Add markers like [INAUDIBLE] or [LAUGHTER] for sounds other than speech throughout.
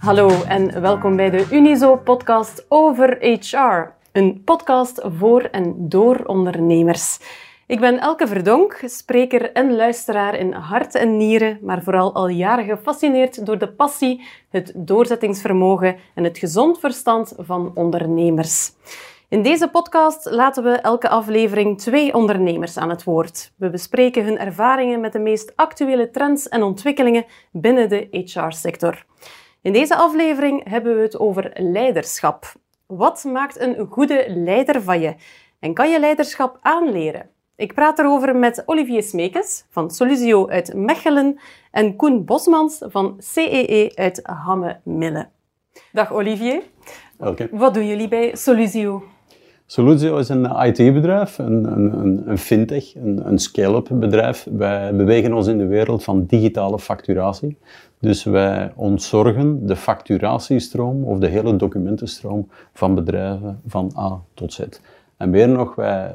Hallo en welkom bij de Unizo-podcast over HR. Een podcast voor en door ondernemers. Ik ben Elke Verdonk, spreker en luisteraar in hart en nieren, maar vooral al jaren gefascineerd door de passie, het doorzettingsvermogen en het gezond verstand van ondernemers. In deze podcast laten we elke aflevering twee ondernemers aan het woord. We bespreken hun ervaringen met de meest actuele trends en ontwikkelingen binnen de HR-sector. In deze aflevering hebben we het over leiderschap. Wat maakt een goede leider van je? En kan je leiderschap aanleren? Ik praat erover met Olivier Smekes van Solusio uit Mechelen en Koen Bosmans van CEE uit Hamme-Mille. Dag Olivier. Oké. Wat doen jullie bij Solusio? Soluzio is een IT-bedrijf, een, een, een, fintech, een, een scale-up bedrijf. Wij bewegen ons in de wereld van digitale facturatie. Dus wij ontzorgen de facturatiestroom of de hele documentenstroom van bedrijven van A tot Z. En meer nog, wij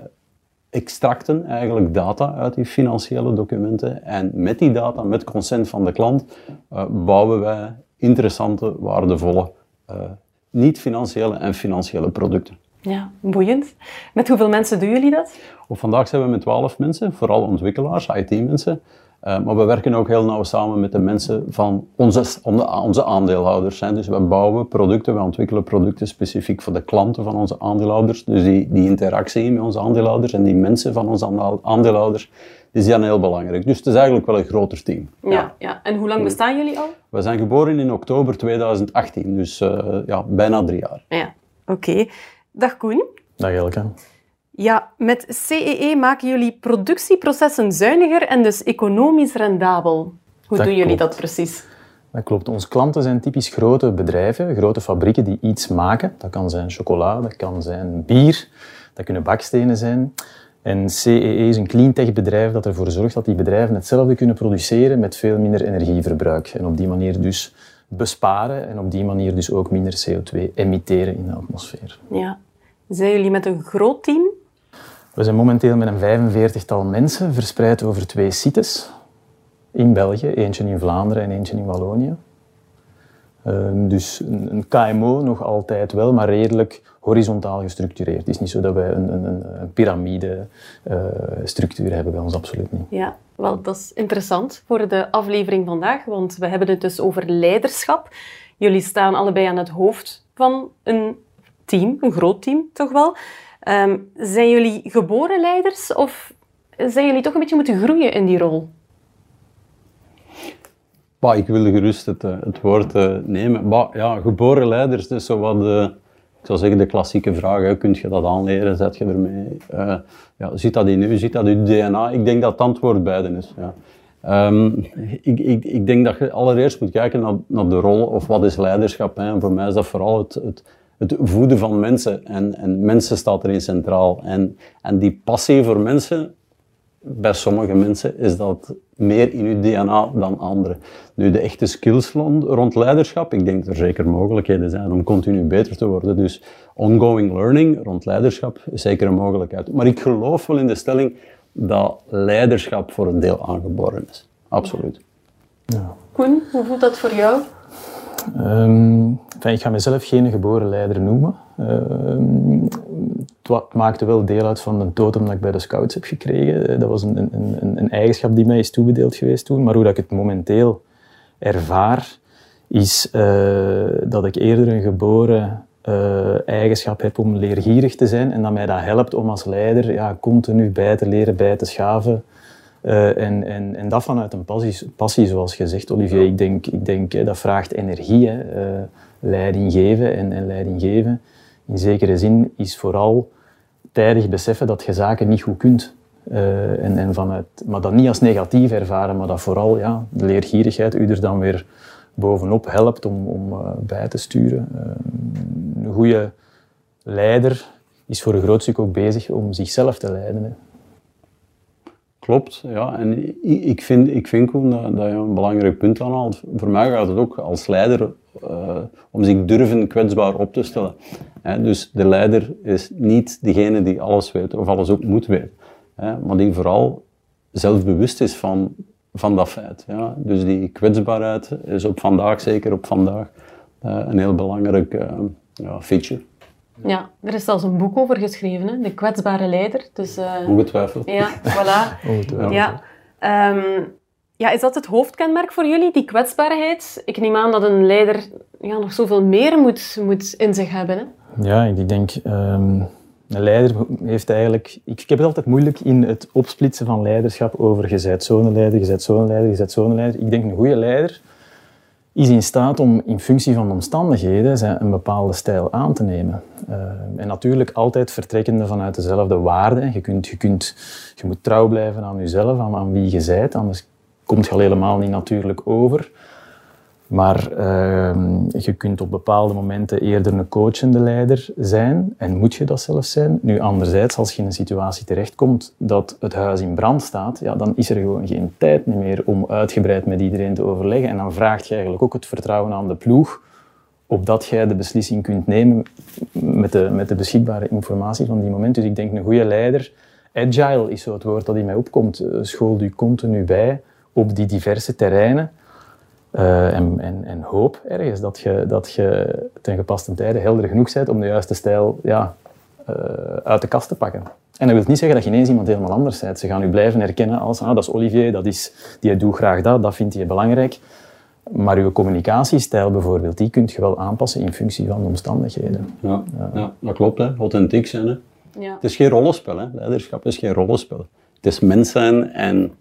extracten eigenlijk data uit die financiële documenten en met die data, met consent van de klant, uh, bouwen wij interessante, waardevolle, uh, niet-financiële en financiële producten. Ja, boeiend. Met hoeveel mensen doen jullie dat? Op vandaag zijn we met 12 mensen, vooral ontwikkelaars, IT-mensen. Uh, maar we werken ook heel nauw samen met de mensen van onze, onze aandeelhouders. Hè. Dus we bouwen producten, we ontwikkelen producten specifiek voor de klanten van onze aandeelhouders. Dus die, die interactie met onze aandeelhouders en die mensen van onze aandeelhouders, die zijn heel belangrijk. Dus het is eigenlijk wel een groter team. Ja, ja. En hoe lang bestaan jullie al? We zijn geboren in oktober 2018, dus uh, ja, bijna drie jaar. Ja, oké. Dag Koen. Dag Elke. Ja, met CEE maken jullie productieprocessen zuiniger en dus economisch rendabel. Hoe doen jullie dat precies? Dat klopt. Onze klanten zijn typisch grote bedrijven, grote fabrieken die iets maken. Dat kan zijn chocola, dat kan zijn bier, dat kunnen bakstenen zijn. En CEE is een cleantech bedrijf dat ervoor zorgt dat die bedrijven hetzelfde kunnen produceren met veel minder energieverbruik. En op die manier dus besparen en op die manier dus ook minder CO2 emitteren in de atmosfeer. Ja. Zijn jullie met een groot team? We zijn momenteel met een 45-tal mensen verspreid over twee sites in België, eentje in Vlaanderen en eentje in Wallonië. Um, dus een, een, KMO nog altijd wel, maar redelijk horizontaal gestructureerd. Het is niet zo dat wij een, een, een piramide-structuur uh, hebben bij ons, absoluut niet. Ja, wel, dat is interessant voor de aflevering vandaag, want we hebben het dus over leiderschap. Jullie staan allebei aan het hoofd van een team, een groot team toch wel. Um, zijn jullie geboren leiders of zijn jullie toch een beetje moeten groeien in die rol? Bah, ik wilde gerust het, eh, woord uh, nemen. Bah, ja, geboren leiders, dus zo wat de, ik zou zeggen de klassieke vraag, hè, kun je dat aanleren, zet je ermee? Uh, ja, zit dat in u, zit dat in uw DNA? Ik denk dat het antwoord beide is. Ja. Um, ik, ik, ik, denk dat je allereerst moet kijken naar, naar de rol of wat is leiderschap. Hè. En voor mij is dat vooral het, het het voeden van mensen. En, en mensen staat erin centraal. En, en die passie voor mensen, bij sommige mensen is dat meer in uw DNA dan anderen. Nu, de echte skills rond, leiderschap, ik denk dat er zeker mogelijkheden zijn om continu beter te worden. Dus ongoing learning rond leiderschap is zeker een mogelijkheid. Maar ik geloof wel in de stelling dat leiderschap voor een deel aangeboren is. Absoluut. Ja. Koen, hoe voelt dat voor jou? Um, enfin, ik ga mezelf geen geboren leider noemen. Um, het maakte wel deel uit van een totem dat ik bij de scouts heb gekregen. Dat was een, een, een, een eigenschap die mij is toebedeeld geweest toen. Maar hoe dat ik het momenteel ervaar, is uh, dat ik eerder een geboren uh, eigenschap heb om leergierig te zijn en dat mij dat helpt om als leider ja, continu bij te leren, bij te schaven, uh, en, en, en dat vanuit een passie, passie, zoals je zegt, Olivier. Ik denk, ik denk dat vraagt energie. Hè. Uh, leiding geven en, en leiding geven, in zekere zin, is vooral tijdig beseffen dat je zaken niet goed kunt. Uh, en, en vanuit, maar dat niet als negatief ervaren, maar dat vooral ja, de leergierigheid u er dan weer bovenop helpt om, om bij te sturen. een goede leider is voor een groot stuk ook bezig om zichzelf te leiden. Hè. Klopt, ja. En ik vind, ik vind Koen, dat, dat je een belangrijk punt aanhaalt. Voor mij gaat het ook als leider uh, om zich durven kwetsbaar op te stellen. dus de leider is niet degene die alles weet of alles ook moet weten. maar die vooral zelfbewust is van, van dat feit. Ja. Dus die kwetsbaarheid is op vandaag, zeker op vandaag, een heel belangrijk ja, feature. Ja, er is zelfs een boek over geschreven, hè? De kwetsbare leider. Dus, Ongetwijfeld. Ja, voilà. [LAUGHS] Ongetwijfeld. Ja. Ehm, ja, is dat het hoofdkenmerk voor jullie, die kwetsbaarheid? Ik neem aan dat een leider ja, nog zoveel meer moet, moet in zich hebben. Hè? Ja, ik denk, um, een leider heeft eigenlijk... Ik, ik, heb het altijd moeilijk in het opsplitsen van leiderschap over je zijt zo'n leider, je zijt zo'n leider, je zijt zo'n leider. Ik denk, een goede leider is in staat om in functie van de omstandigheden een bepaalde stijl aan te nemen. Uh, en natuurlijk altijd vertrekkende vanuit dezelfde waarden. Je, kunt, je, kunt, je moet trouw blijven aan jezelf, aan, aan wie je zijt, anders komt je al helemaal niet natuurlijk over. Maar uh, je kunt op bepaalde momenten eerder een coachende leider zijn en moet je dat zelfs zijn. Nu, anderzijds, als je in een situatie terechtkomt dat het huis in brand staat, ja, dan is er gewoon geen tijd meer om uitgebreid met iedereen te overleggen. En dan vraagt je eigenlijk ook het vertrouwen aan de ploeg, opdat jij de beslissing kunt nemen met de, met de beschikbare informatie van die moment. Dus ik denk een goede leider, agile is zo het woord dat in mij opkomt, eh, school je continu bij op die diverse terreinen. Uh, en, en, en, hoop ergens dat je, dat je ten gepaste tijde helder genoeg bent om de juiste stijl ja, uh, uit de kast te pakken. En dat wil niet zeggen dat je ineens iemand helemaal anders bent. Ze gaan u blijven herkennen als, ah, dat is Olivier, dat is, die doet graag dat, dat vindt hij belangrijk. Maar uw communicatiestijl bijvoorbeeld, die kunt je wel aanpassen in functie van de omstandigheden. Ja, ja dat klopt. Hè. Authentiek zijn. Hè. Ja. Het is geen rollenspel. Hè. Leiderschap is geen rollenspel. Het is mens zijn en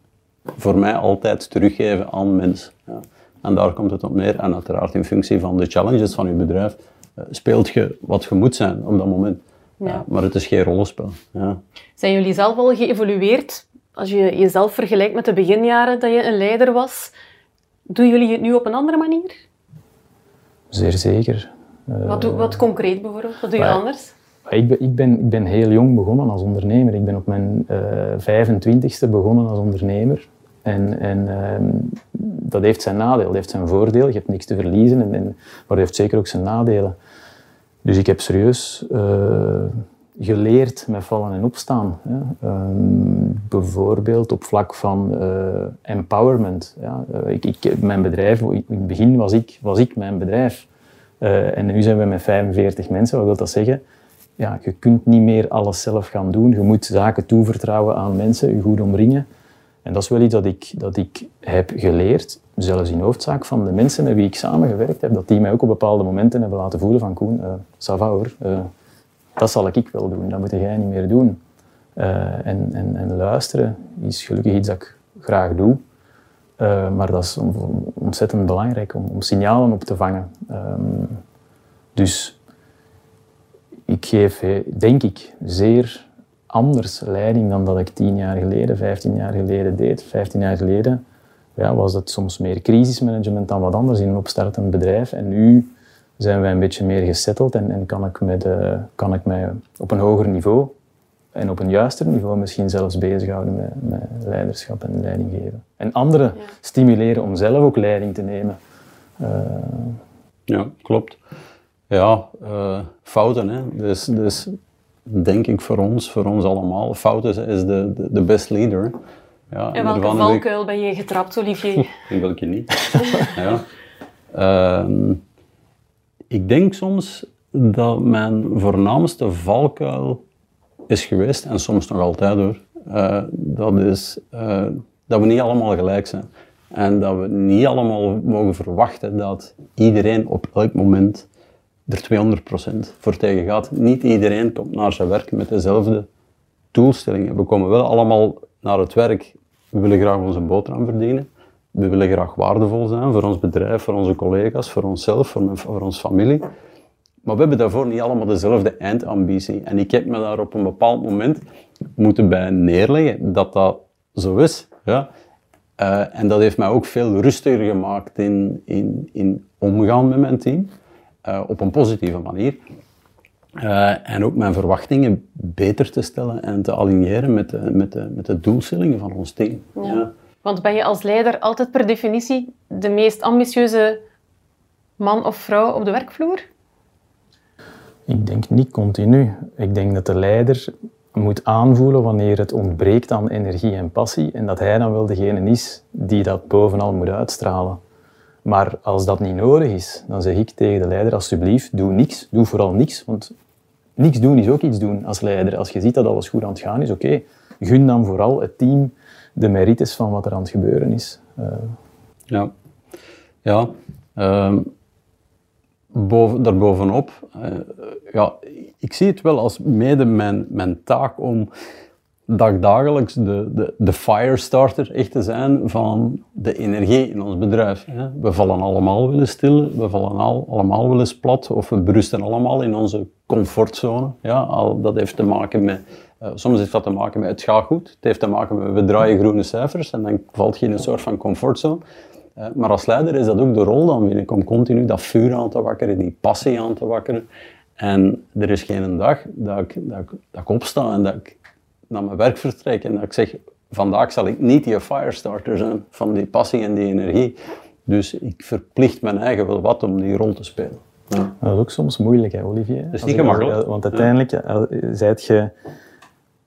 voor mij altijd teruggeven aan mens. Ja. En daar komt het op neer. En uiteraard in functie van de challenges van je bedrijf uh, speelt je wat je moet zijn op dat moment. Ja. maar het is geen rollenspel. Ja. Zijn jullie zelf al geëvolueerd? Als je jezelf vergelijkt met de beginjaren dat je een leider was, doen jullie het nu op een andere manier? Zeer zeker. Wat, doe, wat concreet bijvoorbeeld? Wat doe je anders? Ik ben, ik, ben, ik ben heel jong begonnen als ondernemer. Ik ben op mijn uh, eh, 25ste begonnen als ondernemer. En, en ehm, dat heeft zijn nadeel, dat heeft zijn voordeel. Je hebt niks te verliezen, en, en, maar dat heeft zeker ook zijn nadelen. Dus ik heb serieus uh, geleerd met vallen en opstaan. Um, bijvoorbeeld op vlak van uh, empowerment. Ja. Uh, ik, ik, mijn bedrijf, in het begin was ik, was ik mijn bedrijf. en nu zijn we met 45 mensen. Wat wil dat zeggen? Ja, je kunt niet meer alles zelf gaan doen. Je moet zaken toevertrouwen aan mensen, je goed omringen. En dat is wel iets dat ik, dat ik heb geleerd, zelfs in hoofdzaak van de mensen met wie ik samengewerkt heb, dat die mij ook op bepaalde momenten hebben laten voelen van Koen, uh, ça va hoor, uh, dat zal ik wel doen, dat moet jij niet meer doen. Uh, en, en, en, luisteren is gelukkig iets dat ik graag doe, maar dat is ontzettend belangrijk om, om signalen op te vangen. Um, dus ik geef, denk ik, zeer anders leiding dan dat ik tien jaar geleden, vijftien jaar geleden deed. Vijftien jaar geleden ja, was het soms meer crisismanagement dan wat anders in een opstartend bedrijf. En nu zijn wij een beetje meer gesetteld en, en kan, ik met, uh, kan ik mij op een hoger niveau en op een juister niveau misschien zelfs bezighouden met, met leiderschap en leiding geven. En anderen stimuleren om zelf ook leiding te nemen. Uh, ja, klopt. Ja, uh, fouten. Hè. Dus, dus denk ik voor ons, voor ons allemaal. Fouten is de, de, de best leader. Ja, en welke valkuil ben je getrapt, Olivier? [LAUGHS] in welke niet? [LAUGHS] ja. Uh, ik denk soms dat mijn voornaamste valkuil is geweest, en soms nog altijd hoor, uh, dat is uh, dat we niet allemaal gelijk zijn. En dat we niet allemaal mogen verwachten dat iedereen op elk moment er 200% voor tegen gaat. Niet iedereen komt naar zijn werk met dezelfde doelstellingen. We komen wel allemaal naar het werk. We willen graag onze boterham verdienen. We willen graag waardevol zijn voor ons bedrijf, voor onze collega's, voor onszelf, voor, mijn, onze familie. Maar we hebben daarvoor niet allemaal dezelfde eindambitie. En ik heb me daar op een bepaald moment moeten bij neerleggen dat dat zo is. Ja. Uh, en dat heeft mij ook veel rustiger gemaakt in, in, in omgaan met mijn team. Uh, op een positieve manier. Uh, en ook mijn verwachtingen beter te stellen en te aligneren met de, met de, met de doelstellingen van ons team. Ja. Want ben je als leider altijd per definitie de meest ambitieuze man of vrouw op de werkvloer? Ik denk niet continu. Ik denk dat de leider moet aanvoelen wanneer het ontbreekt aan energie en passie en dat hij dan wel degene is die dat bovenal moet uitstralen. Maar als dat niet nodig is, dan zeg ik tegen de leider, alsjeblieft, doe niks. Doe vooral niks, want niks doen is ook iets doen als leider. Als je ziet dat alles goed aan het gaan is, oké. Gun dan vooral het team de merites van wat er aan het gebeuren is. Uh. Ja. Ja. Uh, boven, daarbovenop, uh, ja, ik zie het wel als mede mijn, mijn taak om dag dagelijks de, de, de firestarter echt te zijn van de energie in ons bedrijf. We vallen allemaal wel eens stil, we vallen al, allemaal wel eens plat of we berusten allemaal in onze comfortzone. Ja, al, dat heeft te maken met, uh, soms heeft dat te maken met het gaat goed, het heeft te maken met we draaien groene cijfers en dan valt je in een soort van comfortzone. Uh, maar als leider is dat ook de rol dan, vind ik, om continu dat vuur aan te wakkeren, die passie aan te wakkeren. En er is geen dag dat ik, dat dat ik opsta en dat ik naar mijn werk vertrek en dat ik zeg, vandaag zal ik niet die firestarter zijn van die passie en die energie. Dus ik verplicht mijn eigen wel wat om die rol te spelen. Ja. Dat is ook soms moeilijk, hè, Olivier? Dat is niet gemakkelijk. Want uiteindelijk ja. je,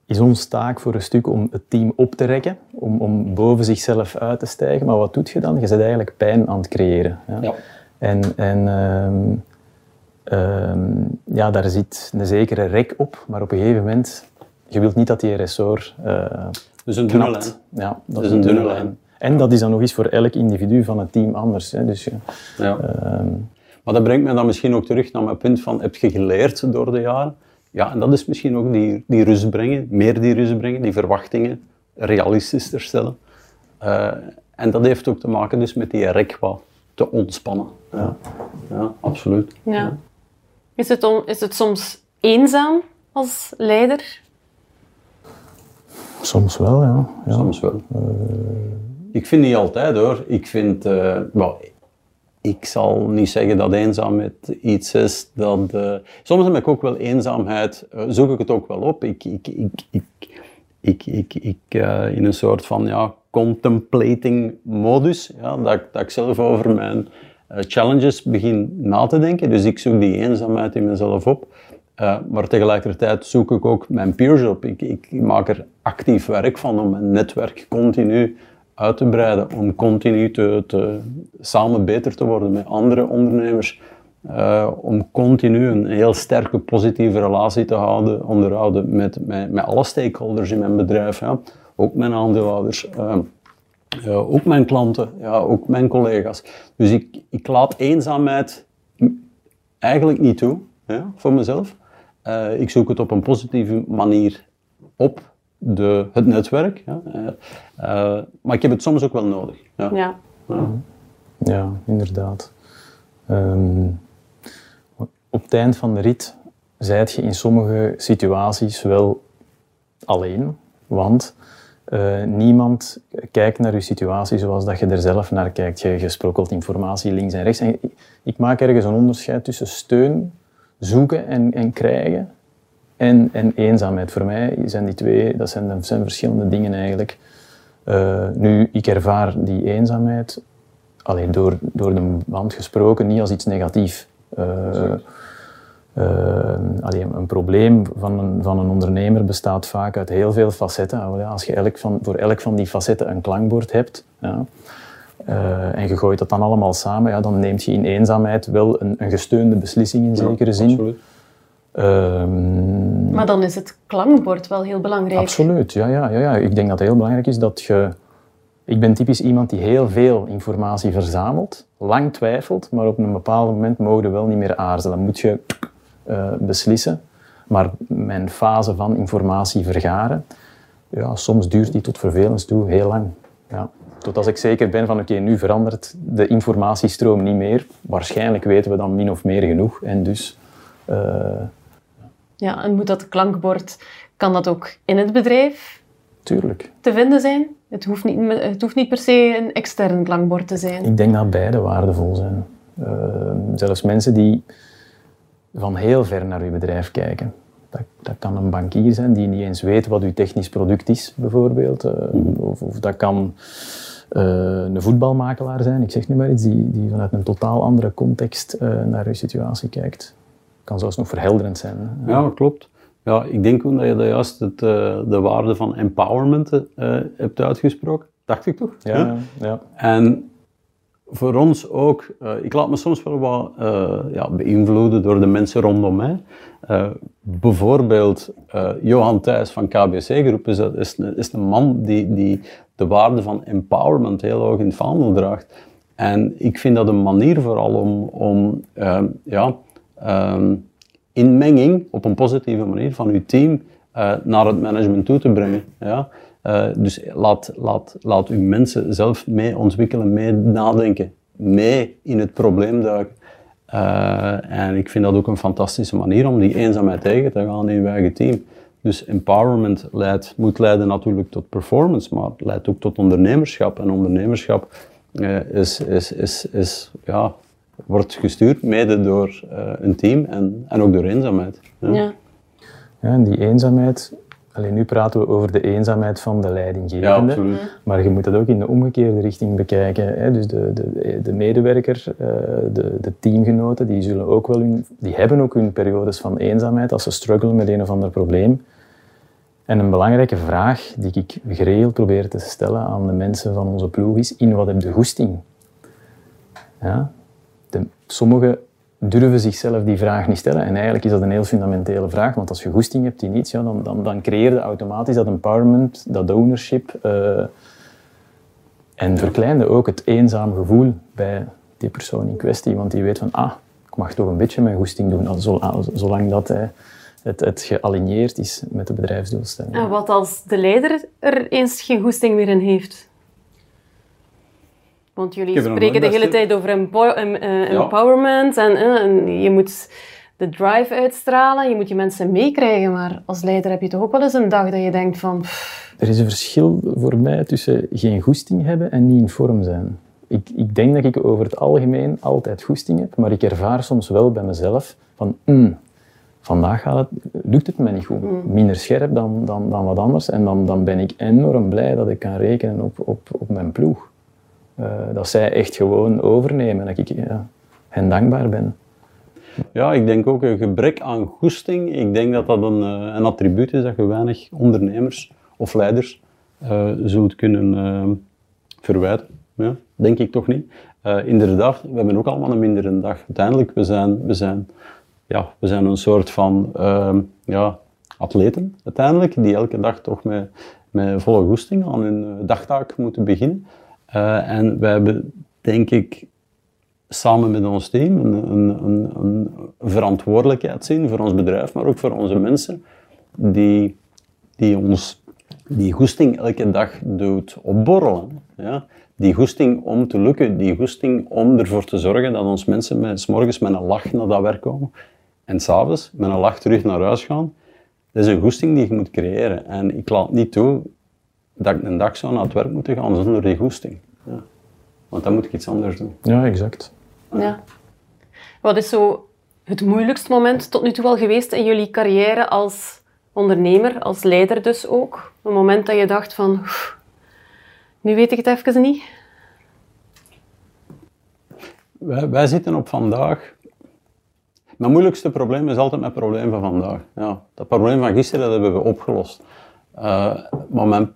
is ons taak voor een stuk om het team op te rekken, om, om boven zichzelf uit te stijgen. Maar wat doet je dan? Je bent eigenlijk pijn aan het creëren. Ja? ja. En, en um, um, ja, daar zit een zekere rek op, maar op een gegeven moment je wilt niet dat die ressort uh, dus een dunne lijn. Ja, dat is een dunne lijn. En dat is dan nog eens voor elk individu van het team anders. Hè. Dus, ja. Uh, maar dat brengt mij dan misschien ook terug naar mijn punt van, heb je geleerd door de jaren? Ja, en dat is misschien ook die, die rust brengen, meer die rust brengen, die verwachtingen realistischer stellen. Uh, en dat heeft ook te maken dus met die rek wat te ontspannen. Ja, ja absoluut. Ja. Is, het on, is het soms eenzaam als leider? Soms wel, ja. ja. Soms wel. Uh, ik vind niet altijd hoor. Ik vind, uh, ik zal niet zeggen dat eenzaamheid iets is dat. Uh, soms heb ik ook wel eenzaamheid, zoek ik het ook wel op. Ik, ik, ik, ik, ik, ik, ik in een soort van ja, contemplating modus, ja, dat, dat ik zelf over mijn challenges begin na te denken. Dus ik zoek die eenzaamheid in mezelf op. Uh, maar tegelijkertijd zoek ik ook mijn peers op. Ik, ik, maak er actief werk van om mijn netwerk continu uit te breiden, om continu te, samen beter te worden met andere ondernemers, uh, om continu een heel sterke positieve relatie te houden, onderhouden met, met, alle stakeholders in mijn bedrijf, ja. ook mijn aandeelhouders. Uh, ook mijn klanten, ja, ook mijn collega's. Dus ik, ik laat eenzaamheid eigenlijk niet toe ja, voor mezelf. Uh, ik zoek het op een positieve manier op de, het netwerk. Ja. Uh, maar ik heb het soms ook wel nodig. Ja, ja. ja. ja inderdaad. Um, op het eind van de rit zijt je in sommige situaties wel alleen, want uh, niemand kijkt naar je situatie zoals dat je er zelf naar kijkt. Je, sprokkelt informatie links en rechts. En ik maak ergens een onderscheid tussen steun zoeken en, en krijgen en, en eenzaamheid. Voor mij zijn die twee, dat zijn, zijn verschillende dingen eigenlijk. Uh, nu, ik ervaar die eenzaamheid, alleen door, door de band gesproken, niet als iets negatiefs. Uh, een probleem van een, van een ondernemer bestaat vaak uit heel veel facetten. Als je elk van, voor elk van die facetten een klankbord hebt, ja, uh, en je gooit dat dan allemaal samen, ja, dan neemt je in eenzaamheid wel een, een gesteunde beslissing in zekere zin. Absoluut. Um, maar dan is het klankbord wel heel belangrijk. Absoluut, ja, ja, ja, ja. Ik denk dat het heel belangrijk is dat je... Ik ben typisch iemand die heel veel informatie verzamelt, lang twijfelt, maar op een bepaald moment mogen je wel niet meer aarzelen. Moet je uh, beslissen. Maar mijn fase van informatie vergaren, ja, soms duurt die tot vervelens toe heel lang. Ja. Tot als ik zeker ben van oké, nu verandert de informatiestroom niet meer. Waarschijnlijk weten we dan min of meer genoeg. En dus... Uh... ja, en moet dat klankbord, kan dat ook in het bedrijf Tuurlijk. te vinden zijn? Het hoeft, niet, het hoeft niet per se een extern klankbord te zijn. Ik denk dat beide waardevol zijn. Uh, zelfs mensen die van heel ver naar uw bedrijf kijken. Dat, dat, kan een bankier zijn die niet eens weet wat uw technisch product is, bijvoorbeeld. Uh, of, of, dat kan uh, een voetbalmakelaar zijn, ik zeg nu maar iets, die, die vanuit een totaal andere context uh, naar uw situatie kijkt. Kan zelfs nog verhelderend zijn. Hè? Ja, klopt. Ja, ik denk ook dat je dat juist het, de waarde van empowerment hebt uitgesproken. Dacht ik toch? Ja, ja. ja. En voor ons ook, uh, ik laat me soms wel wat uh, ja, beïnvloeden door de mensen rondom mij. Uh, bijvoorbeeld Johan Thijs van KBC Groep is, is, is, een man die, die de waarde van empowerment heel hoog in het vaandel draagt. En ik vind dat een manier vooral om, om ja, um, inmenging op een positieve manier van uw team naar het management toe te brengen. Ja? Uh, dus laat, laat, laat uw mensen zelf mee ontwikkelen, mee nadenken, mee in het probleem duiken. Uh, en ik vind dat ook een fantastische manier om die eenzaamheid tegen te gaan in uw eigen team. Dus empowerment leidt, moet leiden natuurlijk tot performance, maar het leidt ook tot ondernemerschap. En ondernemerschap uh, is, is, is, is, ja, wordt gestuurd mede door een team en, en ook door eenzaamheid. Ja. ja. ja en die eenzaamheid Alleen nu praten we over de eenzaamheid van de leidinggevende. Ja, maar je moet dat ook in de omgekeerde richting bekijken. Hè? Dus de, de, de medewerker, eh, de, de teamgenoten, die, zullen ook wel hun, die hebben ook hun periodes van eenzaamheid als ze struggelen met een of ander probleem. En een belangrijke vraag die ik geregeld probeer te stellen aan de mensen van onze ploeg is: in wat heb je goesting? Ja? De, sommige durven zichzelf die vraag niet stellen. En eigenlijk is dat een heel fundamentele vraag, want als je goesting hebt in iets, ja, dan, dan, dan creëer je automatisch dat empowerment, dat ownership uh, en verkleinde ook het eenzame gevoel bij die persoon in kwestie, want die weet van, ah, ik mag toch een beetje mijn goesting doen, zolang dat hij het, het gealigneerd is met de bedrijfsdoelstelling. En wat als de leider er eens geen goesting meer in heeft? Want jullie spreken de hele tijd over eh, empowerment en, eh, en, je moet de drive uitstralen, je moet je mensen meekrijgen, maar als leider heb je toch ook wel eens een dag dat je denkt van... Er is een verschil voor mij tussen geen goesting hebben en niet in vorm zijn. Ik, ik denk dat ik over het algemeen altijd goesting heb, maar ik ervaar soms wel bij mezelf van... Mm, vandaag gaat het, lukt het me niet goed. Mm. Minder scherp dan, dan, dan wat anders. En dan, dan ben ik enorm blij dat ik kan rekenen op, op, op mijn ploeg. Uh, dat zij echt gewoon overnemen. Dat ik ja, hen dankbaar ben. Ja, ik denk ook een gebrek aan goesting. Ik denk dat dat een, eh, een attribuut is dat je weinig ondernemers of leiders uh, zult kunnen uh, verwijten. Ja, denk ik toch niet. inderdaad, we hebben ook allemaal een mindere dag. Uiteindelijk, we zijn, we zijn, ja, we zijn een soort van ehm, ja, atleten, uiteindelijk, die elke dag toch met, met volle goesting aan hun dagtaak moeten beginnen. Uh, en we hebben, denk ik, samen met ons team een, een, een, verantwoordelijkheid zien voor ons bedrijf, maar ook voor onze mensen, die, die ons die goesting elke dag doet opborrelen. Ja? Die goesting om te lukken, die goesting om ervoor te zorgen dat ons mensen morgens met een lach naar dat werk komen en s'avonds met een lach terug naar huis gaan. Dat is een goesting die je moet creëren. En ik laat niet toe dat ik een dag zou naar het werk moeten gaan zonder die goesting. Ja. Want dan moet ik iets anders doen. Ja, exact. Ja. Wat is zo het moeilijkste moment tot nu toe wel geweest in jullie carrière als ondernemer, als leider dus ook? Een moment dat je dacht van, nu weet ik het even niet? Wij, wij zitten op vandaag mijn moeilijkste probleem is altijd mijn probleem van vandaag. Ja, dat probleem van gisteren dat hebben we opgelost. Uh, maar mijn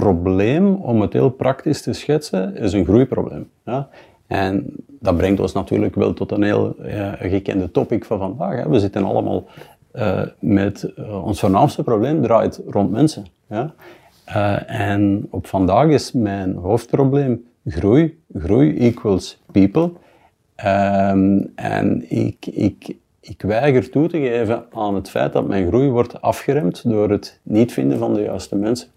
probleem, om het heel praktisch te schetsen, is een groeiprobleem. Ja? En dat brengt ons natuurlijk wel tot een heel uh, gekende topic van vandaag. Hè? We zitten allemaal uh, met uh, ons voornaamste probleem draait rond mensen. Ja? en op vandaag is mijn hoofdprobleem groei. Groei equals people. Um, en ik, ik, ik weiger toe te geven aan het feit dat mijn groei wordt afgeremd door het niet vinden van de juiste mensen.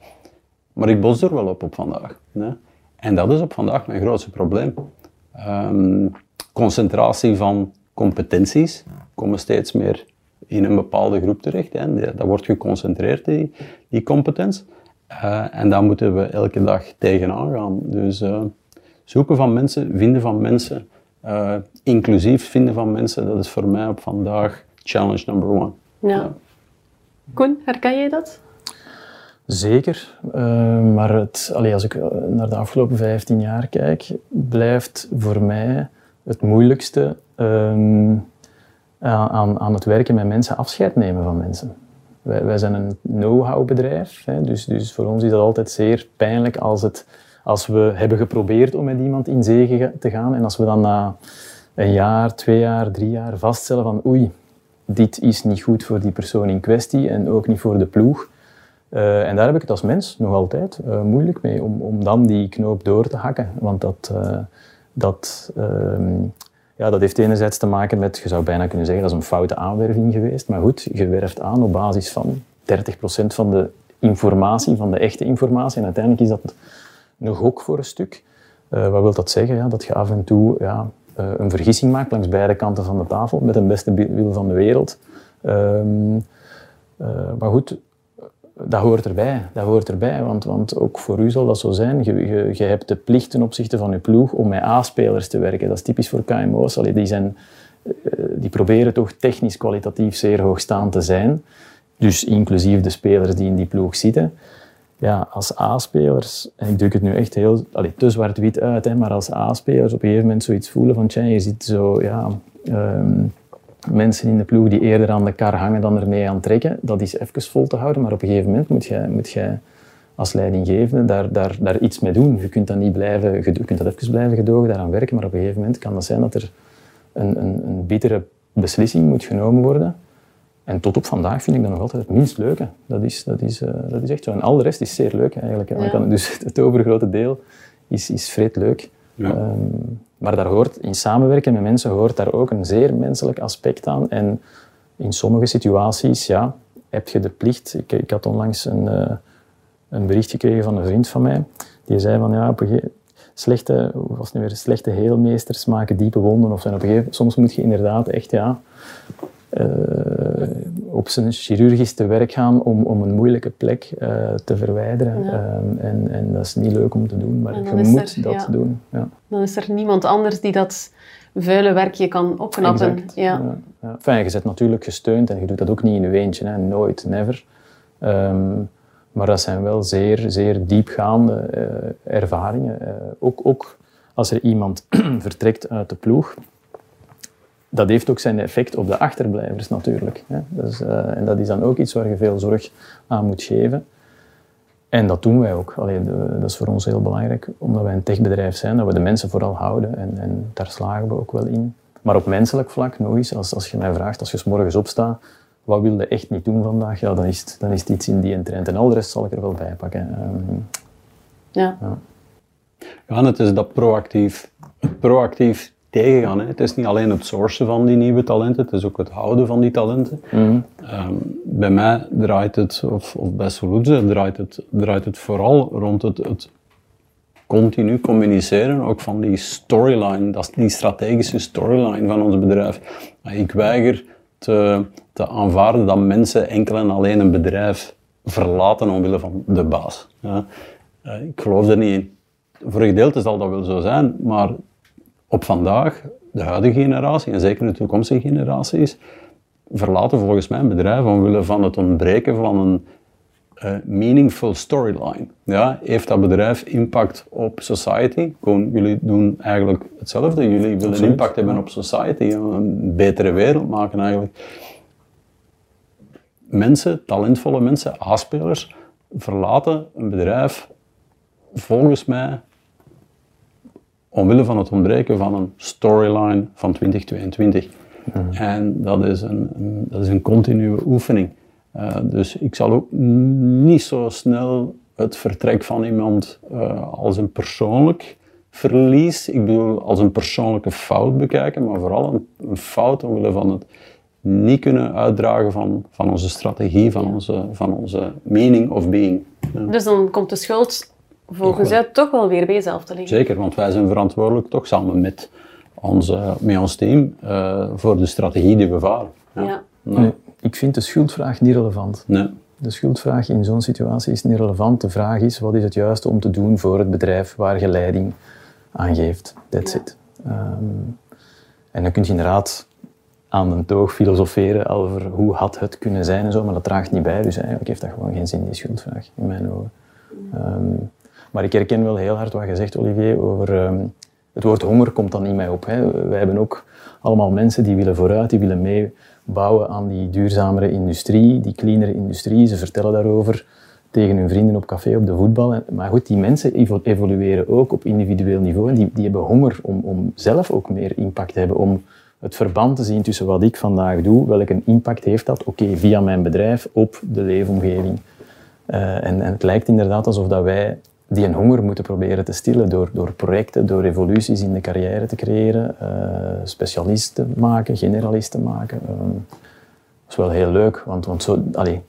Maar ik bos er wel op op vandaag. Hè? En dat is op vandaag mijn grootste probleem. Um, concentratie van competenties komen steeds meer in een bepaalde groep terecht. Hè? Dat wordt geconcentreerd, die, die competentie. Uh, en daar moeten we elke dag tegenaan gaan. Dus uh, zoeken van mensen, vinden van mensen, uh, inclusief vinden van mensen, dat is voor mij op vandaag challenge number one. Ja. ja. Koen, herken jij dat? Zeker, uh, maar het, als ik eh, naar de afgelopen 15 jaar kijk, blijft voor mij het moeilijkste uh, aan, aan het werken met mensen afscheid nemen van mensen. Wij, wij zijn een know-how bedrijf, hè, dus, dus voor ons is dat altijd zeer pijnlijk als het, als we hebben geprobeerd om met iemand in zee te gaan en als we dan na een jaar, twee jaar, drie jaar vaststellen van oei, dit is niet goed voor die persoon in kwestie en ook niet voor de ploeg. Uh, en daar heb ik het als mens nog altijd uh, moeilijk mee om, om dan die knoop door te hakken. Want dat, uh, dat, ehm, ja, dat heeft enerzijds te maken met, je zou bijna kunnen zeggen, dat is een foute aanwerving geweest. Maar goed, je werft aan op basis van 30% van de informatie, van de echte informatie. En uiteindelijk is dat een gok voor een stuk. wat wil dat zeggen? Ja, dat je af en toe ja, een vergissing maakt langs beide kanten van de tafel, met de beste wil van de wereld. Um, maar goed, dat hoort erbij. Dat hoort erbij, want, want ook voor u zal dat zo zijn. Je, je, hebt de plicht ten opzichte van je ploeg om met A-spelers te werken. Dat is typisch voor KMO's. Allee, die, zijn, eh, die proberen toch technisch kwalitatief zeer hoogstaand te zijn. Dus inclusief de spelers die in die ploeg zitten. Ja, als A-spelers, en ik druk het nu echt heel allee, te zwart-wit uit, hè, maar als A-spelers op een gegeven moment zoiets voelen van, tja, je zit zo, ja... Um, mensen in de ploeg die eerder aan de kar hangen dan ermee aan trekken, dat is even vol te houden. Maar op een gegeven moment moet je, moet je als leidinggevende daar, daar, daar iets mee doen. Je kunt dat niet blijven, je kunt dat even blijven gedogen, daaraan werken, maar op een gegeven moment kan dat zijn dat er een, een, een bittere beslissing moet genomen worden. En tot op vandaag vind ik dat nog altijd het minst leuke. Dat is, dat is, uh, dat is echt zo. En al de rest is zeer leuk eigenlijk. Ja. Dus het overgrote deel is, is vreed leuk. Ja. Um, maar daar hoort, in samenwerken met mensen hoort daar ook een zeer menselijk aspect aan. En in sommige situaties ja, heb je de plicht. Ik, ik had onlangs een, uh, een bericht gekregen van een vriend van mij. Die zei van ja, op een slechte, was nu weer, slechte heelmeesters maken diepe wonden. Of zijn op een gegeven, soms moet je inderdaad echt ja, uh, op zijn chirurgisch te werk gaan om, om een moeilijke plek uh, te verwijderen. Ja. Um, en, en dat is niet leuk om te doen, maar je moet er, dat ja. doen. Ja. Dan is er niemand anders die dat vuile werkje kan opknappen. Exact. Ja. Ja. Enfin, je bent natuurlijk gesteund en je doet dat ook niet in je eentje, hè. nooit, never. Um, maar dat zijn wel zeer, zeer diepgaande uh, ervaringen. Uh, ook, ook als er iemand [CLEARS THROAT] vertrekt uit de ploeg, dat heeft ook zijn effect op de achterblijvers natuurlijk. Hè. Dus, uh, en dat is dan ook iets waar je veel zorg aan moet geven. En dat doen wij ook. Allee, de, dat is voor ons heel belangrijk, omdat wij een techbedrijf zijn, dat we de mensen vooral houden. En, en daar slagen we ook wel in. Maar op menselijk vlak, nog eens, als, als je mij vraagt, als je s morgens opstaat, wat wil je echt niet doen vandaag? Ja, dan is het, dan is het iets in die trend. En al de rest zal ik er wel bij pakken. Um, ja. ja. Ja, het is dat proactief, proactief tegengaan. Hè. Het is niet alleen het sourcen van die nieuwe talenten, het is ook het houden van die talenten. Mm -hmm. um, bij mij draait het, of, of bij Soluze draait het, draait het vooral rond het, het continu communiceren, ook van die storyline, dat is die strategische storyline van ons bedrijf. Ik weiger te, te aanvaarden dat mensen enkel en alleen een bedrijf verlaten omwille van de baas. Ja. Uh, ik geloof er niet in. Voor een gedeelte zal dat wel zo zijn, maar op vandaag, de huidige generatie en zeker de toekomstige generaties, verlaten volgens mij een bedrijf omwille van het ontbreken van een uh, meaningful storyline. Ja, heeft dat bedrijf impact op society? Gewoon, jullie doen eigenlijk hetzelfde. Jullie willen Absoluut. impact hebben op society, een betere wereld maken eigenlijk. Mensen, talentvolle mensen, A-spelers, verlaten een bedrijf volgens mij omwille van het ontbreken van een storyline van 2022. Mm. En dat is een, een, dat is een continue oefening. Uh, dus ik zal ook niet zo snel het vertrek van iemand uh, als een persoonlijk verlies, ik bedoel als een persoonlijke fout bekijken, maar vooral een, een fout omwille van het niet kunnen uitdragen van, van onze strategie, van onze, van onze meaning of being. Ja. Dus dan komt de schuld volgens jou toch wel weer bij jezelf te liggen. Zeker, want wij zijn verantwoordelijk toch samen met, onze, met ons team uh, voor de strategie die we varen. Ja. ja. Nee, ik vind de schuldvraag niet relevant. Nee. De schuldvraag in zo'n situatie is niet relevant. De vraag is, wat is het juiste om te doen voor het bedrijf waar je leiding aan geeft? That's ja. it. Um, en dan kun je inderdaad aan de toog filosoferen over hoe had het kunnen zijn en zo, maar dat draagt niet bij. Dus eigenlijk heeft dat gewoon geen zin, die schuldvraag, in mijn ogen. Um, maar ik herken wel heel hard wat je zegt, Olivier, over um, het woord honger komt dan in mij op. Hè. Wij hebben ook allemaal mensen die willen vooruit, die willen meebouwen aan die duurzamere industrie, die cleanere industrie. Ze vertellen daarover. tegen hun vrienden op café, op de voetbal. Maar goed, die mensen evolueren ook op individueel niveau en die, die hebben honger om, om zelf ook meer impact te hebben, om het verband te zien tussen wat ik vandaag doe, welke impact heeft dat, oké, via mijn bedrijf op de leefomgeving. Uh, en, en, het lijkt inderdaad alsof dat wij die een honger moeten proberen te stillen door, door projecten, door revoluties in de carrière te creëren, uh, specialisten maken, generalisten maken. Uh, dat is wel heel leuk, want, want zo, allee,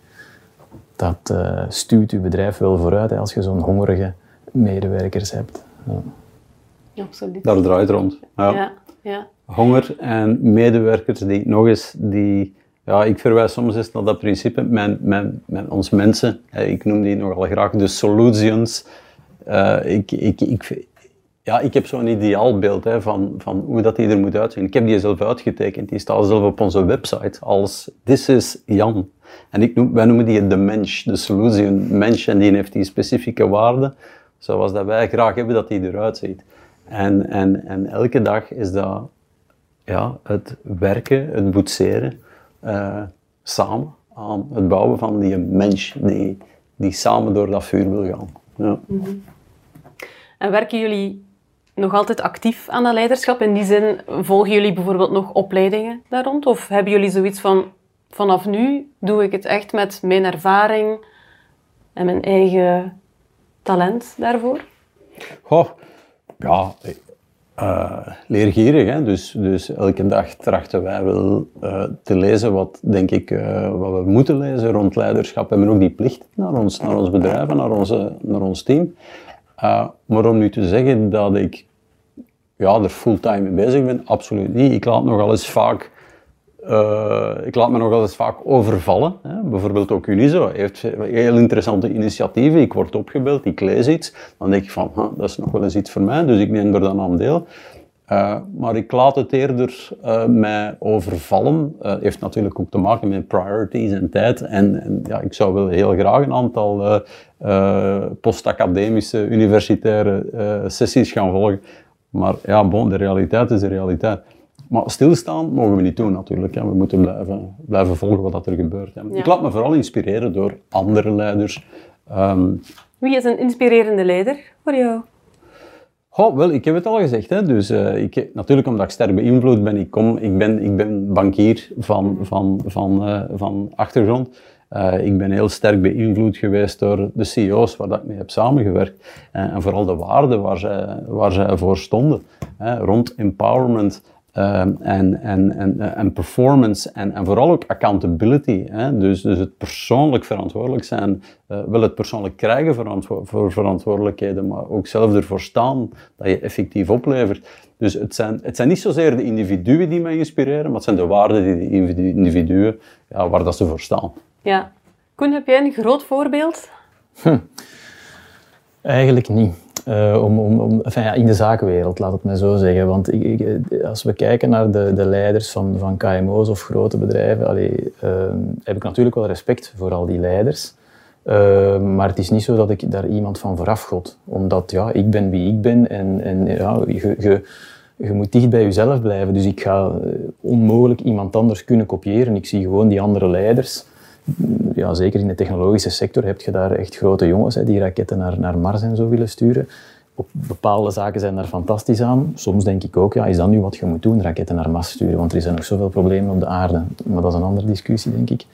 dat uh, stuurt je bedrijf wel vooruit hè, als je zo'n hongerige medewerkers hebt. Ja. Absoluut. Daar draait het rond. Ja. ja. Ja, Honger en medewerkers die nog eens die ja, ik verwijs soms eens naar dat principe. Mijn, mijn, mijn, ons mensen, ik noem die nogal graag de solutions. Uh, ik, ik, ja, ik heb zo'n ideaalbeeld van, van hoe dat die er moet uitzien. Ik heb die zelf uitgetekend. Die staat zelf op onze website als This is Jan. En ik wij noemen die de mens, de solution mens. En die heeft die specifieke waarden, zoals dat wij graag hebben dat die eruit ziet. En, en, en elke dag is dat ja, het werken, het boetseren, uh, samen aan het bouwen van die mens die, die samen door dat vuur wil gaan. Ja. Mhm. En werken jullie nog altijd actief aan dat leiderschap? In die zin, volgen jullie bijvoorbeeld nog opleidingen daar rond? Of hebben jullie zoiets van, vanaf nu doe ik het echt met mijn ervaring en mijn eigen talent daarvoor? Goh, ja, uh, leergierig. Hè? Dus, dus elke dag trachten wij wel uh, te lezen wat, denk ik, uh, wat we moeten lezen rond leiderschap. We hebben ook die plicht naar ons, naar ons bedrijf en naar, onze, naar ons team. Maar om nu te zeggen dat ik ja, er fulltime mee bezig ben, absoluut niet. Ik laat nogal eens vaak uh, ik laat me nog eens vaak overvallen. Hè. Bijvoorbeeld ook Unizo heeft heel interessante initiatieven. Ik word opgebeld, ik lees iets. Dan denk ik van, dat is nog wel eens iets voor mij, dus ik neem er dan aan deel. Uh, maar ik laat het eerder uh, mij overvallen. Uh, heeft natuurlijk ook te maken met priorities en tijd. En, en ja, ik zou wel heel graag een aantal postacademische universitaire sessies gaan volgen. Maar ja, bon, de realiteit is de realiteit. Maar stilstaan mogen we niet doen natuurlijk. Hè. We moeten blijven, blijven volgen wat er gebeurt. Hè. Ik laat me vooral inspireren door andere leiders. Ehm, Wie is een inspirerende leider voor jou? Wel, ik heb het al gezegd. Hè. Dus, uh, ik, natuurlijk omdat ik sterk beïnvloed ben. Ik, kom, ik, ben, ik ben bankier van, van, van, uh, van achtergrond. Uh, ik ben heel sterk beïnvloed geweest door de CEO's waar dat ik mee heb samengewerkt. en vooral de waarden waar zij, waar zij voor stonden. Rond empowerment, Um, en, en, en, en performance en, en vooral ook accountability. Hè? Dus, dus het persoonlijk verantwoordelijk zijn, uh, wel het persoonlijk krijgen verantwo voor verantwoordelijkheden, maar ook zelf ervoor staan dat je effectief oplevert. Dus het zijn, het zijn niet zozeer de individuen die mij inspireren, maar het zijn de waarden die de individuen, ja, waar dat ze voor staan. Ja. Koen, heb jij een groot voorbeeld? Hm. Eigenlijk niet. Uh, om, om, om, in de zakenwereld, laat het mij zo zeggen. Want ik, ik, als we kijken naar de, de leiders van, van KMO's of grote bedrijven, uh, heb ik natuurlijk wel respect voor al die leiders. Uh, maar het is niet zo dat ik daar iemand van vooraf god. Omdat ja, ik ben wie ik ben en, en ja, je, je, je moet dicht bij jezelf blijven. Dus ik ga onmogelijk iemand anders kunnen kopiëren. Ik zie gewoon die andere leiders ja, zeker in de technologische sector heb je daar echt grote jongens hè, die raketten naar, naar Mars en zo willen sturen. Op bepaalde zaken zijn daar fantastisch aan. Soms denk ik ook, ja, is dat nu wat je moet doen, raketten naar Mars sturen? Want er zijn nog zoveel problemen op de aarde. Maar dat is een andere discussie, denk ik.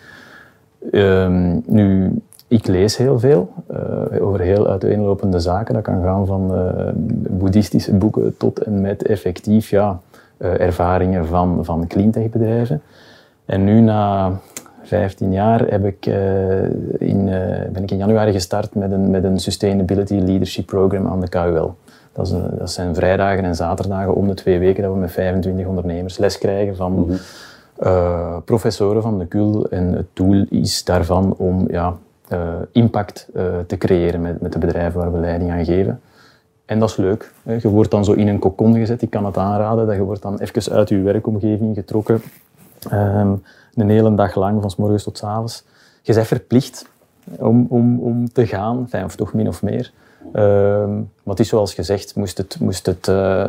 Um, nu, ik lees heel veel uh, over heel uiteenlopende zaken. Dat kan gaan van uh, boeddhistische boeken tot en met effectief ja, uh, ervaringen van, van cleantech bedrijven. En nu na 15 jaar heb ik, uh, in, uh, ben ik in januari gestart met een, met een Sustainability Leadership Program aan de KUL. Dat, is, dat, zijn vrijdagen en zaterdagen om de twee weken dat we met 25 ondernemers les krijgen van mm uh, professoren van de KUL. En het doel is daarvan om ja, impact te creëren met, met de bedrijven waar we leiding aan geven. En dat is leuk. Je wordt dan zo in een kokon gezet, ik kan het aanraden, dat je wordt dan even uit je werkomgeving getrokken. Um, een hele dag lang, van s morgens tot s avonds. Je bent verplicht om, om, om te gaan, enfin, of toch min of meer. Ehm, maar het is zoals gezegd, moest het, moest het eh,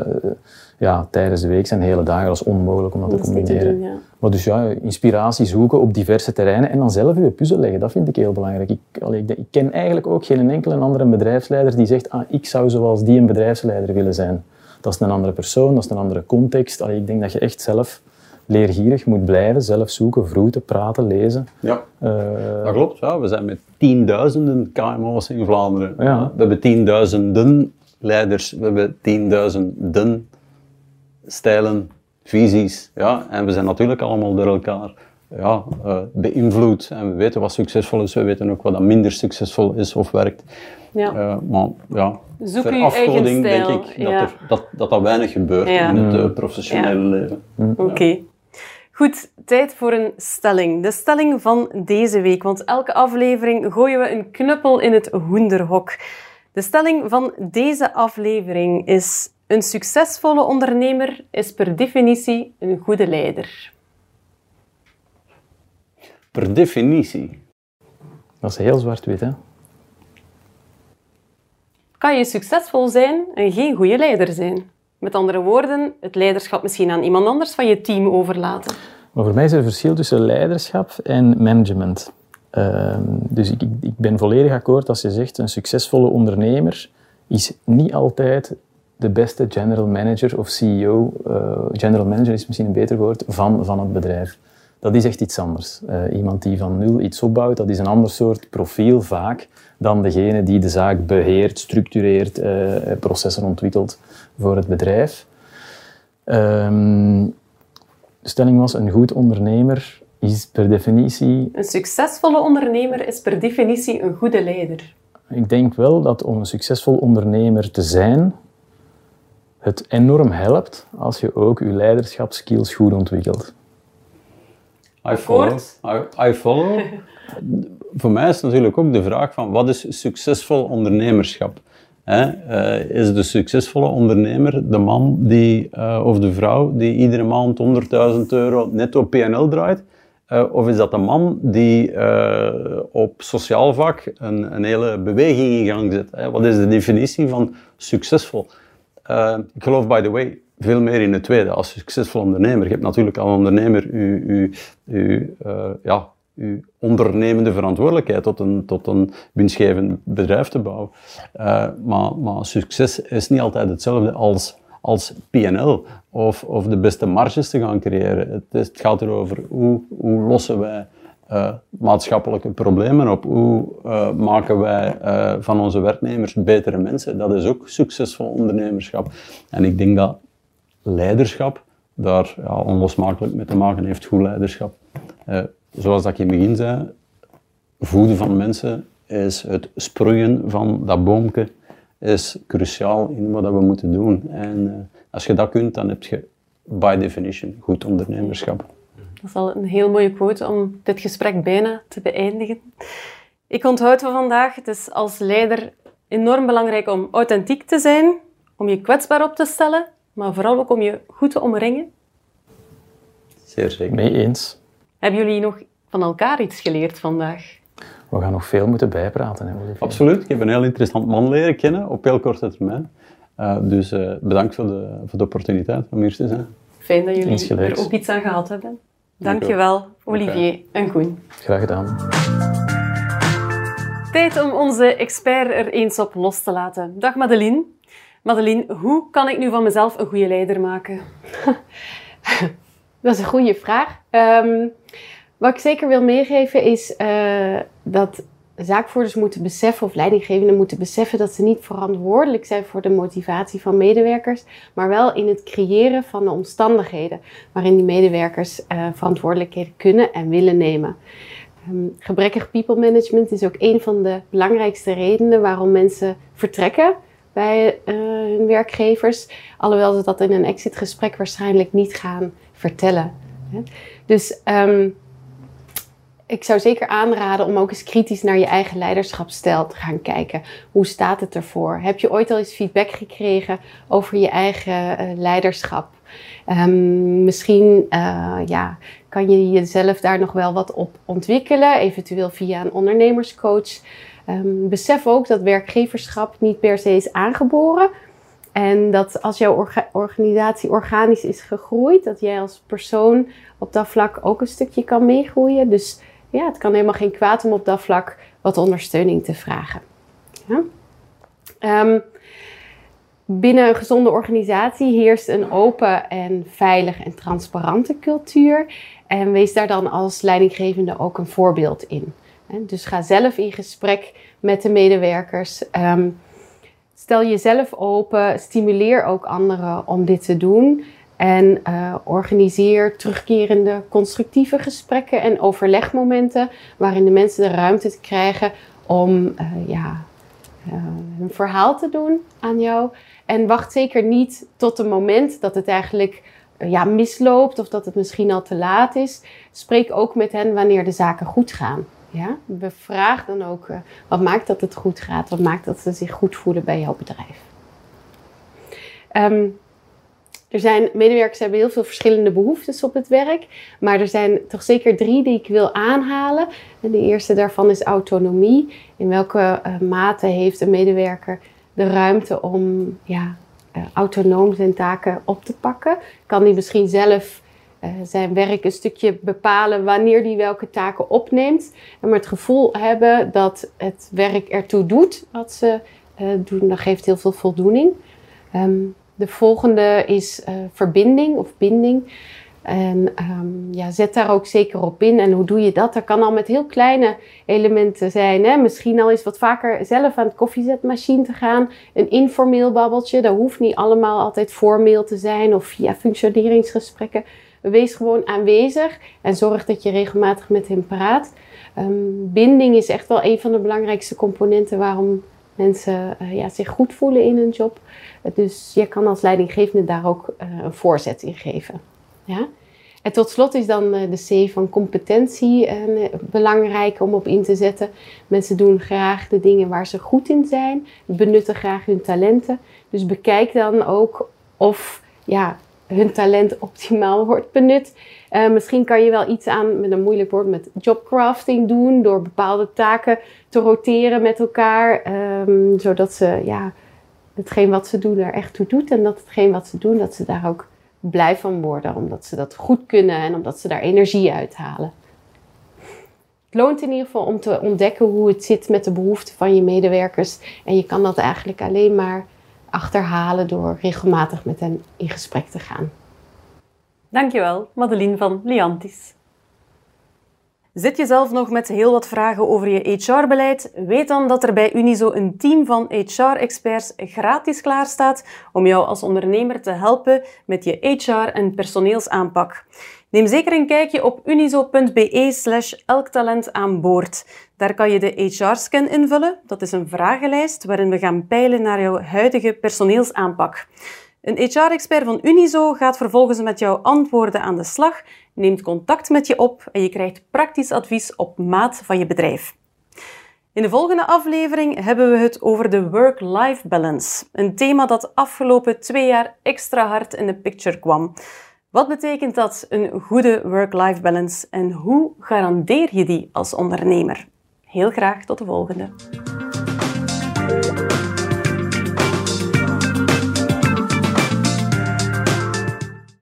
ja, tijdens de week zijn, hele dagen, dat is onmogelijk om dat, te combineren. doen, ja. Maar dus ja, inspiratie zoeken op diverse terreinen en dan zelf je puzzel leggen, dat vind ik heel belangrijk. Ik, allee, ik, denk- ik ken eigenlijk ook geen enkele andere bedrijfsleider die zegt, ah, ik zou zoals die een bedrijfsleider willen zijn. Dat is een andere persoon, dat is een andere context. Allee, ik denk dat je echt zelf leergierig moet blijven, zelf zoeken, vroeten, praten, lezen. Ja. Eh, Dat klopt, ja. we zijn met tienduizenden KMO's in Vlaanderen. Ja. We hebben tienduizenden leiders, we hebben tienduizenden stijlen, visies. Ja. En we zijn natuurlijk allemaal door elkaar ja, eh, beïnvloed. En we weten wat succesvol is, we weten ook wat dat minder succesvol is of werkt. Ja. Eh, maar ja, Zoek ter afgoding denk ik dat, ja. er, dat, dat dat weinig gebeurt Ja. in het eh, professionele leven. Oké. Goed, tijd voor een stelling. De stelling van deze week, want elke aflevering gooien we een knuppel in het hoenderhok. De stelling van deze aflevering is: een succesvolle ondernemer is per definitie een goede leider. Per definitie. dat is heel zwart-wit, hè? Kan je succesvol zijn en geen goede leider zijn? Met andere woorden, het leiderschap misschien aan iemand anders van je team overlaten. Maar voor mij is er een verschil tussen leiderschap en management. Ehm, dus ik, ik, ben volledig akkoord als je zegt een succesvolle ondernemer is niet altijd de beste general manager of CEO. eh, general manager is misschien een beter woord van, van het bedrijf. Dat is echt iets anders. Eh, iemand die van nul iets opbouwt, dat is een ander soort profiel vaak dan degene die de zaak beheert, structureert, eh, processen ontwikkelt voor het bedrijf. Ehm, de stelling was, een goed ondernemer is per definitie... Een succesvolle ondernemer is per definitie een goede leider. Ik denk wel dat om een succesvol ondernemer te zijn, het enorm helpt als je ook je leiderschapskills goed ontwikkelt. I follow. I follow. [LAUGHS] Voor mij is natuurlijk ook de vraag van wat is succesvol ondernemerschap? Hè? Eh, is de succesvolle ondernemer de man die, eh, of de vrouw die iedere maand 100.000 euro netto PNL draait? Eh, of is dat de man die op sociaal vlak een, een hele beweging in gang zet? Hè? Wat is de definitie van succesvol? Ik geloof, by the way, veel meer in het tweede, als succesvol ondernemer. Je hebt natuurlijk als ondernemer eh, ja, uw ondernemende verantwoordelijkheid tot een, tot een winstgevend bedrijf te bouwen. Eh, maar, maar succes is niet altijd hetzelfde als, als PNL of, of de beste marges te gaan creëren. Het, is- het gaat erover hoe, hoe lossen wij eh, maatschappelijke problemen op. Hoe eh, maken wij van onze werknemers betere mensen? Dat is ook succesvol ondernemerschap. En ik denk dat leiderschap daar ja, onlosmakelijk mee te maken heeft, goed leiderschap. Zoals dat ik in het begin zei, voeden van mensen is het sproeien van dat boomke is cruciaal in wat dat we moeten doen. En eh, als je dat kunt, dan heb je by definition goed ondernemerschap. Dat is al een heel mooie quote om dit gesprek bijna te beëindigen. Ik onthoud van vandaag, het is als leider enorm belangrijk om authentiek te zijn, om je kwetsbaar op te stellen, maar vooral ook om je goed te omringen. Zeer zeker. Mee eens. Hebben jullie nog van elkaar iets geleerd vandaag? We gaan nog veel moeten bijpraten. Hè. Absoluut. Ik heb een heel interessant man leren kennen op heel korte termijn. Eh, dus eh, bedankt voor de, voor de opportuniteit om hier te zijn. Fijn dat jullie er ook iets aan gehad hebben. Dank u Dank je wel, Olivier en Koen. Graag gedaan. Tijd om onze expert er eens op los te laten. Dag Madeline. Madeline, hoe kan ik nu van mezelf een goede leider maken? [LAUGHS] Dat is een goede vraag. Ehm, wat ik zeker wil meegeven is eh, dat zaakvoerders moeten beseffen, of leidinggevenden moeten beseffen, dat ze niet verantwoordelijk zijn voor de motivatie van medewerkers, maar wel in het creëren van de omstandigheden waarin die medewerkers eh, verantwoordelijkheden kunnen en willen nemen. Ehm, gebrekkig people management is ook een van de belangrijkste redenen waarom mensen vertrekken bij eh, hun werkgevers. Alhoewel ze dat in een exitgesprek waarschijnlijk niet gaan vertellen. Dus ehm, ik zou zeker aanraden om ook eens kritisch naar je eigen leiderschapsstijl te gaan kijken. Hoe staat het ervoor? Heb je ooit al eens feedback gekregen over je eigen eh, leiderschap? Ehm, misschien eh, ja, kan je jezelf daar nog wel wat op ontwikkelen, eventueel via een ondernemerscoach. Um, besef ook dat werkgeverschap niet per se is aangeboren. En dat als jouw organisatie organisch is gegroeid, dat jij als persoon op dat vlak ook een stukje kan meegroeien. Dus ja, het kan helemaal geen kwaad om op dat vlak wat ondersteuning te vragen. Ja? Ehm, binnen een gezonde organisatie heerst een open en veilig en transparante cultuur. En wees daar dan als leidinggevende ook een voorbeeld in. Dus ga zelf in gesprek met de medewerkers. Ehm, stel jezelf open, stimuleer ook anderen om dit te doen. En uh, organiseer terugkerende constructieve gesprekken en overlegmomenten waarin de mensen de ruimte krijgen om uh, ja, uh, hun verhaal te doen aan jou. En wacht zeker niet tot het moment dat het eigenlijk ja, misloopt of dat het misschien al te laat is. Spreek ook met hen wanneer de zaken goed gaan. Ja? Bevraag dan ook uh, wat maakt dat het goed gaat, wat maakt dat ze zich goed voelen bij jouw bedrijf. Um, er zijn medewerkers hebben heel veel verschillende behoeftes op het werk, maar er zijn toch zeker drie die ik wil aanhalen. En de eerste daarvan is autonomie. In welke uh, mate heeft een medewerker de ruimte om ja, uh, autonoom zijn taken op te pakken? Kan hij misschien zelf zijn werk een stukje bepalen wanneer hij welke taken opneemt? Maar het gevoel hebben dat het werk ertoe doet wat ze doen, dat geeft heel veel voldoening. Um, de volgende is uh, verbinding of binding. En um, ja, zet daar ook zeker op in. En hoe doe je dat? Dat kan al met heel kleine elementen zijn. Hè? Misschien al eens wat vaker zelf aan het koffiezetmachine te gaan. Een informeel babbeltje. Dat hoeft niet allemaal altijd formeel te zijn of via functioneringsgesprekken. Wees gewoon aanwezig en zorg dat je regelmatig met hem praat. Um, binding is echt wel een van de belangrijkste componenten waarom mensen uh, ja, zich goed voelen in hun job. Dus je kan als leidinggevende daar ook uh, een voorzet in geven. Ja? En tot slot is dan uh, de C van competentie belangrijk om op in te zetten. Mensen doen graag de dingen waar ze goed in zijn, benutten graag hun talenten. Dus bekijk dan ook of ja, hun talent optimaal [LAUGHS] wordt benut. Uh, misschien kan je wel iets aan, met een moeilijk woord, met jobcrafting doen. Door bepaalde taken te roteren met elkaar. Um, zodat ze ja, hetgeen wat ze doen er echt toe doet. En dat hetgeen wat ze doen, dat ze daar ook blij van worden. Omdat ze dat goed kunnen en omdat ze daar energie uithalen. Het loont in ieder geval om te ontdekken hoe het zit met de behoeften van je medewerkers. En je kan dat eigenlijk alleen maar achterhalen door regelmatig met hen in gesprek te gaan. Dankjewel, Madeline van Liantis. Zit je zelf nog met heel wat vragen over je HR-beleid? Weet dan dat er bij Unizo een team van HR-experts gratis klaarstaat om jou als ondernemer te helpen met je HR- en personeelsaanpak. Neem zeker een kijkje op unizo.be slash elktalent aan boord. Daar kan je de HR-scan invullen. Dat is een vragenlijst waarin we gaan peilen naar jouw huidige personeelsaanpak. Een HR-expert van Unizo gaat vervolgens met jouw antwoorden aan de slag, neemt contact met je op en je krijgt praktisch advies op maat van je bedrijf. In de volgende aflevering hebben we het over de work-life balance, een thema dat afgelopen twee jaar extra hard in de picture kwam. Wat betekent dat, een goede work-life balance, en hoe garandeer je die als ondernemer? Heel graag tot de volgende.